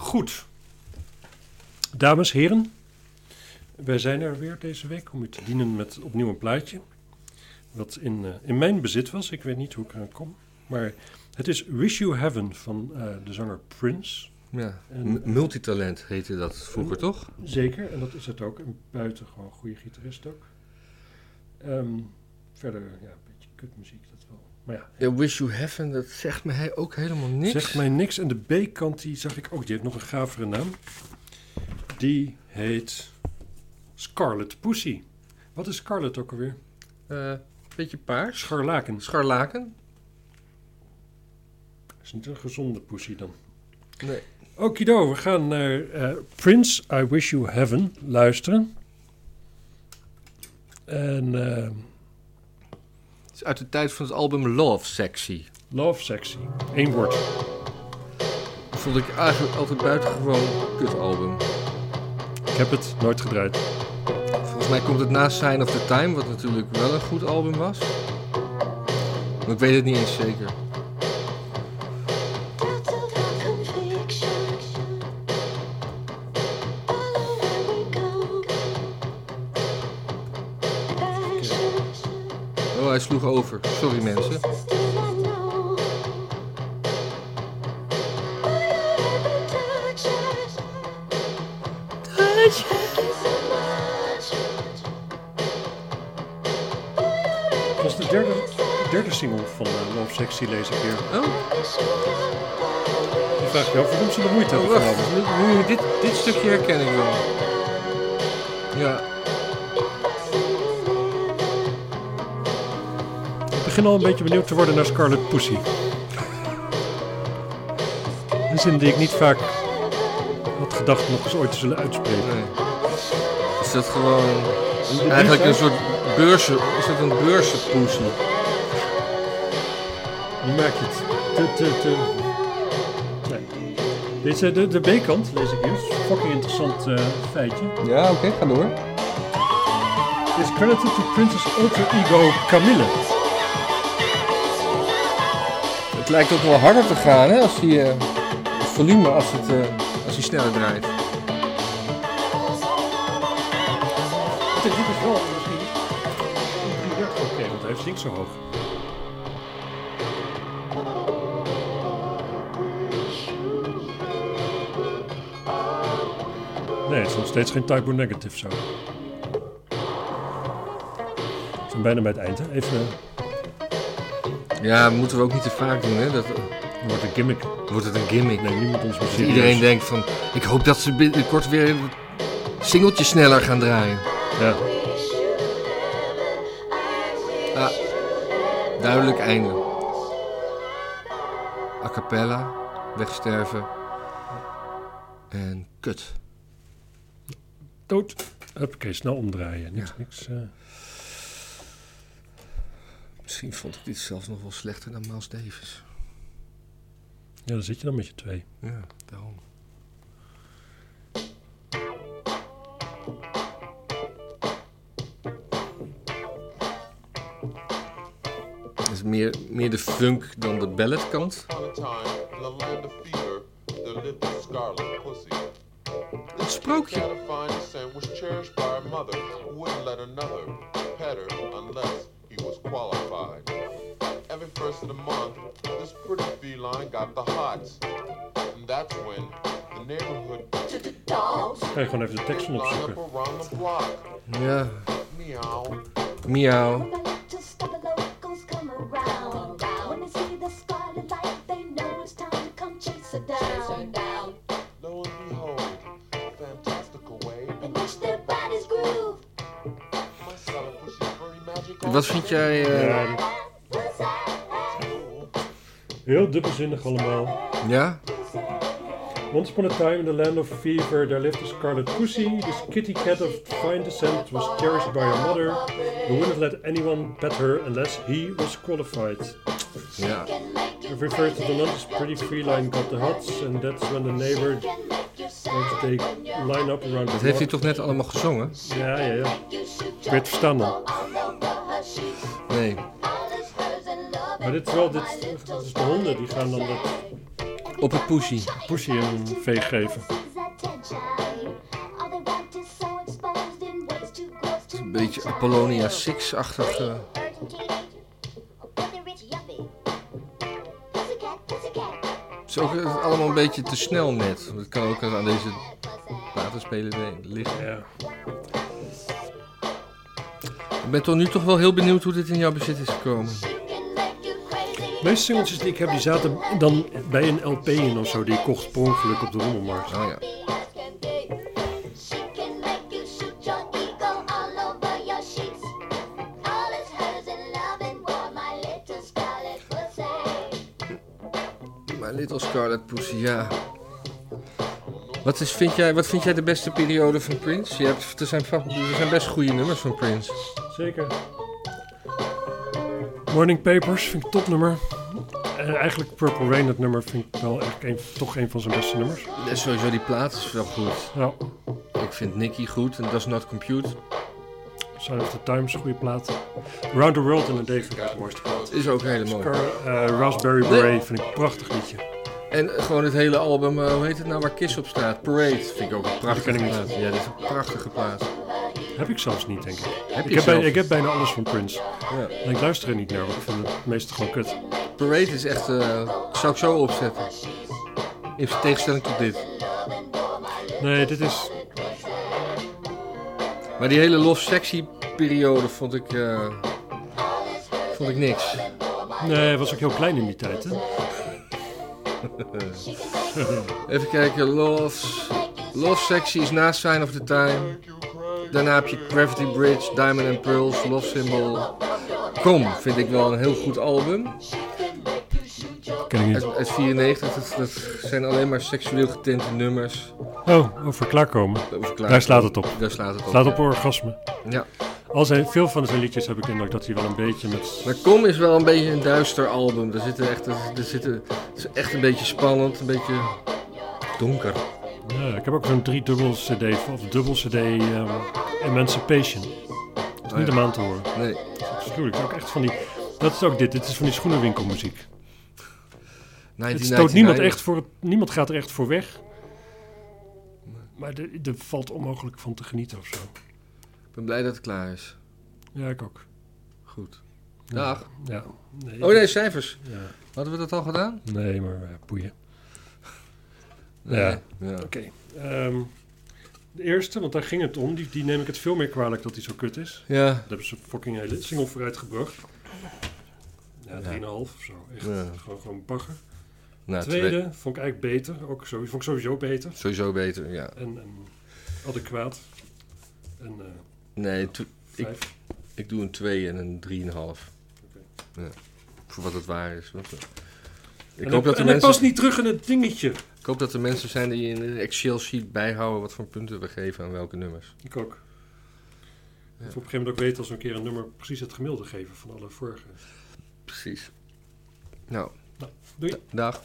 Goed. Dames, heren. Wij zijn er weer deze week om u te dienen met opnieuw een plaatje. Wat in, eh, in mijn bezit was. Ik weet niet hoe ik eraan kom. Maar het is Wish You Heaven van eh, de zanger Prince. ja. En- M- multitalent heette dat vroeger, toch? Zeker, en dat is het ook. Een buitengewoon goede gitarist ook. Ehm, verder, ja, een beetje kutmuziek, dat wel. Maar ja, Ja, Wish You Heaven, dat zegt me hij ook helemaal niks. Zegt mij niks. En de B-kant, die zag ik ook. Die heeft nog een gavere naam. Die heet Scarlet Pussy. Wat is Scarlet ook alweer? Eh, beetje paars. Scharlaken. Scharlaken? Is niet een gezonde pussy dan. Nee. Okido, we gaan naar eh, Prince, I Wish You Heaven luisteren. En eh, is uit de tijd van het album Love Sexy. Love Sexy. Eén woord. Dat vond ik eigenlijk altijd buitengewoon kutalbum. Ik heb het nooit gedraaid. Volgens mij komt het na Sign of the Time, wat natuurlijk wel een goed album was. Maar ik weet het niet eens zeker. Oh, hij sloeg over. Sorry mensen. Dat was de derde, derde single van eh, Love Sexy, lees ik hier. Oh, Je vraagt je af waarom ze de moeite oh hebben wacht. genomen. Nu, nu, dit, dit stukje herken ik wel. Ja, begin al een beetje benieuwd te worden naar Scarlet Pussy. Een zin die ik niet vaak had gedacht nog eens ooit te zullen uitspreken. nee. Is dat gewoon eigenlijk een soort beurzen... Is dat een beurzenpoesie? Maak je het te, te, te... Nee. Dit is eh, de, de B-kant, lees ik een fucking interessant eh, feitje. Ja, oké, ga door. Is credited to Princess alter ego Camille. Lijkt ook wel harder te gaan, hè, als die, eh, het volume, als, het, eh, als hij sneller draait. Dit is wel misschien... Oké, want hij zingt zo hoog. Nee, het is nog steeds geen typo negative zo. We zijn bijna bij het eind, hè? Even... Ja, moeten we ook niet te vaak doen, hè. Dat, Dan wordt een gimmick. wordt het een gimmick. Nee, niemand ons serieus. iedereen denkt van, ik hoop dat ze binnenkort weer een singeltje sneller gaan draaien. Ja. Ah, duidelijk einde. A cappella, wegsterven. En kut. Dood. Huppakee, snel omdraaien. Niks, Ja. niks... eh. Misschien vond ik dit zelfs nog wel slechter dan Miles Davis. Ja, dan zit je dan met je twee. Ja, daarom. Het is meer, meer de funk dan de balladkant. upon a time in the land of fever, there lived a scarlet pussy. Een sprookje. Cat of fine descent was cherished by her mother, who wouldn't let another pet her unless he was qualified. Every first of the month, this pretty feline got the hots. And that's when the neighborhood Ga je gewoon even de tekst van line opzoeken. up around the block. Ja, Meow. miauw. Wat vind jij... eh, Ja, heel dubbelzinnig allemaal. ja? Once upon a time in the land of fever, there lived a scarlet pussy. This kitty cat of fine descent was cherished by her mother, who wouldn't let anyone pet her unless he was qualified. Ja. It refers to the London's pretty feline got the hots, and that's when the neighbor makes they line up around the Dat heeft hij toch net allemaal gezongen? Ja, ja, ja. Ik weet het verstaan dan. Nee. Maar dit is wel, dit, dit is de honden die gaan dan dat Op het pussy. pushy een veeg geven. Een beetje Apollonia 6-achtig. eh. Het is ook eh, allemaal een beetje te snel net. Dat kan ook aan deze platenspeler de- liggen. Ja. Ik ben toch nu toch wel heel benieuwd hoe dit in jouw bezit is gekomen. De meeste singeltjes die ik heb, die zaten dan bij een LP in of zo, die ik kocht per ongeluk op de rommelmarkt. Oh ja. My Little Scarlet Pussy, ja. Wat, is, vind jij, wat vind jij de beste periode van Prince? Je hebt, er, zijn, er zijn best goede nummers van Prince. Zeker. Morning Papers vind ik topnummer. En eigenlijk Purple Rain, dat nummer, vind ik wel echt een, toch een van zijn beste nummers. Ja, sowieso die plaat is wel goed. Ja, Ik vind Nicky goed en Does Not Compute. Sign of the Times, goede plaat. Round the World in a Day vind ik het mooiste plaat. Is ook hele mooi. Eh, Raspberry Beret vind ik een prachtig liedje. En gewoon het hele album, eh, hoe heet het nou, waar Kiss op staat? Parade, vind ik ook een prachtige plaat. Ja, dat is een prachtige plaat. Heb ik zelfs niet, denk ik. Heb Ik heb, zelf? bij- ik heb bijna alles van Prince. Ja. En ik luister er niet naar, want ik vind het meeste gewoon kut. Parade is echt, eh, zou ik zo opzetten. In tegenstelling tot dit. Nee, dit is... Maar die hele Love Sexy periode vond ik, eh, vond ik niks. Nee, was ook heel klein in die tijd, hè? Even kijken, Love, Love Sexy is na Sign of the Time. Daarna heb je Gravity Bridge, Diamond and Pearls, Love Symbol. Kom, vind ik wel een heel goed album. Ken ik niet. uit 94, dat, dat zijn alleen maar seksueel getinte nummers. Oh, over klaarkomen. Over Daar slaat het op. Daar slaat het op. Slaat op ja. orgasme. Ja. Al zijn, veel van zijn liedjes heb ik indruk dat hij wel een beetje met... Maar Kom is wel een beetje een duister album. Er zitten echt, er zitten, het is echt een beetje spannend, een beetje donker. Ja, ik heb ook zo'n drie dubbel cd of dubbel cd ehm, Emancipation. Dat is niet ja. om aan te horen. Nee, Dat is afschuwelijk. Ook echt van die... Dat is ook dit. Dit is van die schoenenwinkelmuziek. Het stoot niemand echt voor... Niemand gaat er echt voor weg. Maar er, valt onmogelijk van te genieten of zo. Ik ben blij dat het klaar is. Ja, ik ook. Goed. Ja. Dag. Ja. Nee, Oh nee, cijfers. Ja. Hadden we dat al gedaan? Nee, maar uh, boeien. Ja. ja. Oké. ehm, de eerste, want daar ging het om, die, die neem ik het veel meer kwalijk dat hij zo kut is. Ja. Daar hebben ze fucking hele single vooruit gebracht. Ja, Ja. 3,5 of zo. Echt, Ja. gewoon, gewoon bagger. Nou, Tweede twee- vond ik eigenlijk beter. Ook sowieso, vond ik sowieso beter. Sowieso beter, ja. En, en adequaat. En eh Nee, Ik- ik doe een 2 en een 3,5. Ja. Voor wat het waar is. Want, eh, ik, en hoop dat hij mensen, past niet terug in het dingetje. ik hoop dat er mensen zijn die in een Excel-sheet bijhouden wat voor punten we geven aan welke nummers. Ik ook. Ja. Of op een gegeven moment ook weten als we een keer een nummer precies het gemiddelde geven van alle vorige. Precies. Nou, Doei. dag.